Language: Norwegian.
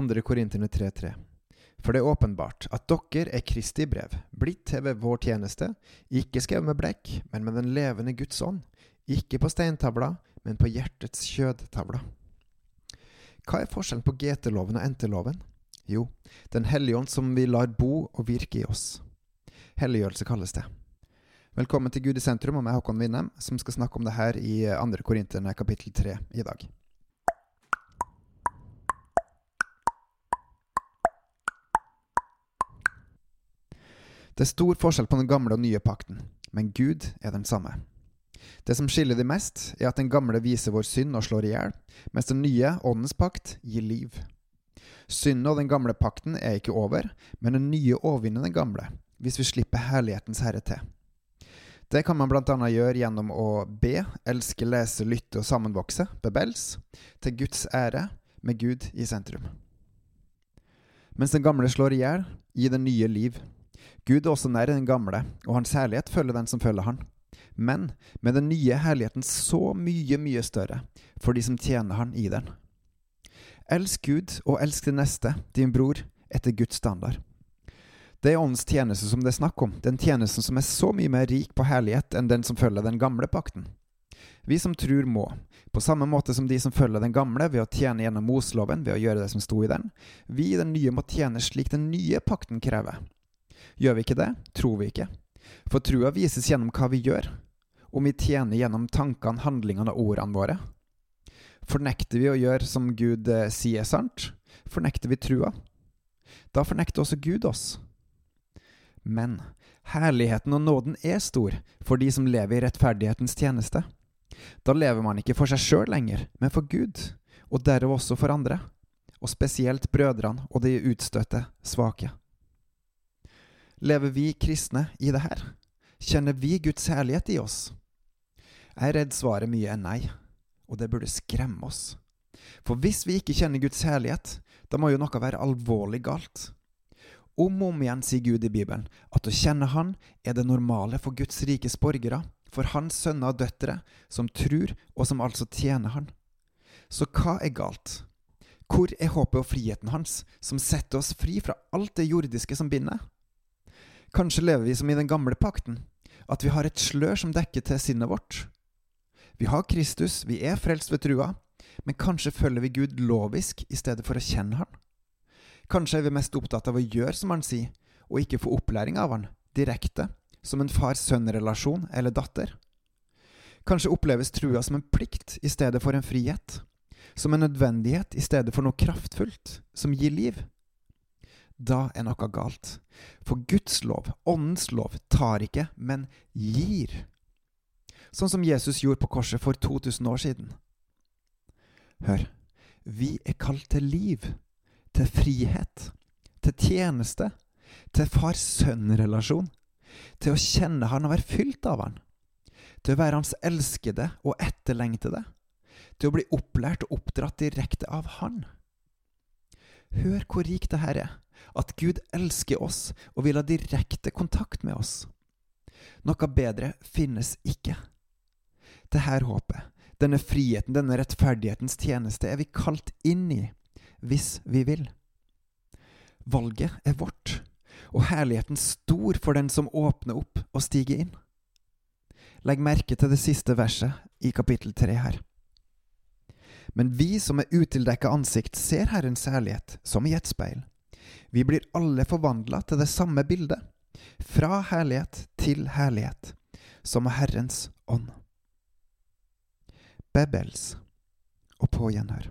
2. Korinterne 3.3. For det er åpenbart at dere er Kristi brev, blitt til ved vår tjeneste, ikke skrevet med blekk, men med den levende Guds ånd, ikke på steintavla, men på hjertets kjødtavla. Hva er forskjellen på GT-loven og NT-loven? Jo, Den hellige ånd som vi lar bo og virke i oss. Helliggjørelse kalles det. Velkommen til Gud i sentrum og meg, Håkon Winnem, som skal snakke om det her i 2. Korinterne kapittel 3 i dag. Det er stor forskjell på den gamle og nye pakten, men Gud er den samme. Det som skiller de mest, er at den gamle viser vår synd og slår i hjel, mens den nye, åndens pakt, gir liv. Synden og den gamle pakten er ikke over, men den nye overvinner den gamle, hvis vi slipper herlighetens herre til. Det kan man bl.a. gjøre gjennom å be, elske, lese, lytte og sammenvokse, bebels, til Guds ære, med Gud i sentrum. Mens den gamle slår i hjel, gir den nye liv. Gud er også nær den gamle, og hans herlighet følger den som følger han. Men med den nye herligheten så mye, mye større for de som tjener han i den. Elsk Gud og elsk det neste, din bror, etter Guds standard. Det er åndens tjeneste som det er snakk om, den tjenesten som er så mye mer rik på herlighet enn den som følger den gamle pakten. Vi som tror må, på samme måte som de som følger den gamle ved å tjene gjennom Mosloven ved å gjøre det som sto i den, vi i den nye må tjene slik den nye pakten krever. Gjør vi ikke det, tror vi ikke. For trua vises gjennom hva vi gjør, om vi tjener gjennom tankene, handlingene og ordene våre. Fornekter vi å gjøre som Gud eh, sier sant, fornekter vi trua. Da fornekter også Gud oss. Men herligheten og nåden er stor for de som lever i rettferdighetens tjeneste. Da lever man ikke for seg sjøl lenger, men for Gud, og derav også for andre, og spesielt brødrene og de utstøtte, svake. Lever vi kristne i det her? Kjenner vi Guds herlighet i oss? Jeg er redd svaret mye er nei, og det burde skremme oss. For hvis vi ikke kjenner Guds herlighet, da må jo noe være alvorlig galt. Om og om igjen sier Gud i Bibelen at å kjenne Han er det normale for Guds rikes borgere, for Hans sønner og døtre, som tror og som altså tjener Han. Så hva er galt? Hvor er håpet og friheten hans, som setter oss fri fra alt det jordiske som binder? Kanskje lever vi som i den gamle pakten, at vi har et slør som dekker til sinnet vårt. Vi har Kristus, vi er frelst ved trua, men kanskje følger vi Gud lovisk i stedet for å kjenne Han? Kanskje er vi mest opptatt av å gjøre som Han sier, og ikke få opplæring av Han, direkte, som en far-sønn-relasjon eller datter? Kanskje oppleves trua som en plikt i stedet for en frihet? Som en nødvendighet i stedet for noe kraftfullt, som gir liv? Da er noe galt. For Guds lov, Åndens lov, tar ikke, men gir. Sånn som Jesus gjorde på korset for 2000 år siden. Hør, vi er kalt til liv, til frihet, til tjeneste, til far-sønn-relasjon, til å kjenne Han og være fylt av Han, til å være Hans elskede og etterlengtede, til å bli opplært og oppdratt direkte av Han. Hør hvor rikt det her er at Gud elsker oss og vil ha direkte kontakt med oss. Noe bedre finnes ikke. Det her håpet, denne friheten, denne rettferdighetens tjeneste, er vi kalt inn i, hvis vi vil. Valget er vårt, og herligheten stor for den som åpner opp og stiger inn. Legg merke til det siste verset i kapittel tre her. Men vi som er utildekka ansikt, ser Herrens herlighet som i et speil. Vi blir alle forvandla til det samme bildet, fra herlighet til herlighet, som Herrens ånd. Bebels og på gjenhør.